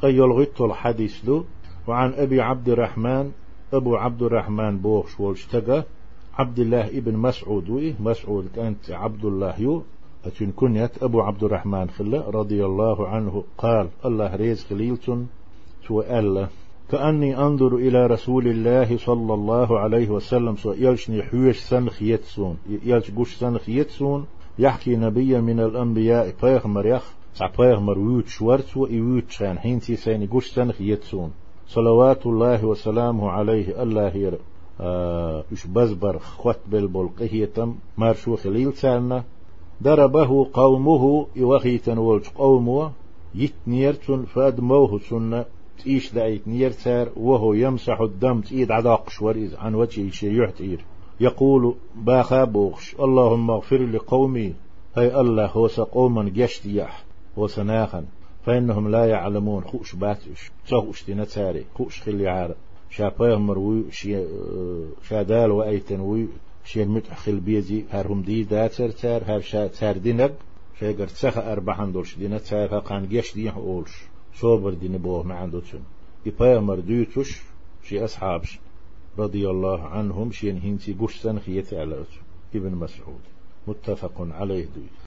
تقيل غيت الحديث دو. وعن أبي عبد الرحمن أبو عبد الرحمن بوخش والشتقى عبد الله ابن مسعود مسعود كانت عبد الله يو. أتن كنيت أبو عبد الرحمن خلا رضي الله عنه قال الله ريز خليلتن. سؤال كأني أنظر إلى رسول الله صلى الله عليه وسلم سو يلشني حوش سنخ يتسون. يلش قوش سنخ يتسون. يحكي نبي من الأنبياء بيغمر يخ. سع بيغمر ويوت شورت ويوت شان حين سيني قوش سنخ يتسون صلوات الله وسلامه عليه الله ير إش بزبر خوت بالبلقه تم مارشو خليل سالنا ضربه قومه يوخيتن ولج قومه يتنيرتن فادموه سنة تيش دعيت نيرتار وهو يمسح الدم تيد عداقش وريز عن وجهه شيء يحتير يقول باخا بوخش اللهم اغفر لقومي هاي الله هو قوما جشتيح وسناخا فإنهم لا يعلمون خوش باتش تغوش تنتاري خوش خلي عار. شابه مروي شي شادال وأيتن وي شي المتحخل بيزي هرهم دي داتر تار هر شا تار دينب شاقر تسخ أربعان دولش دينا تار هقان جيش دين أولش. صوبر دين بوه ما عنده تن إبايا مردويتوش شي أصحابش. رضي الله عنهم شين هنتي قش سنخية على ابن مسعود. متفق عليه دوي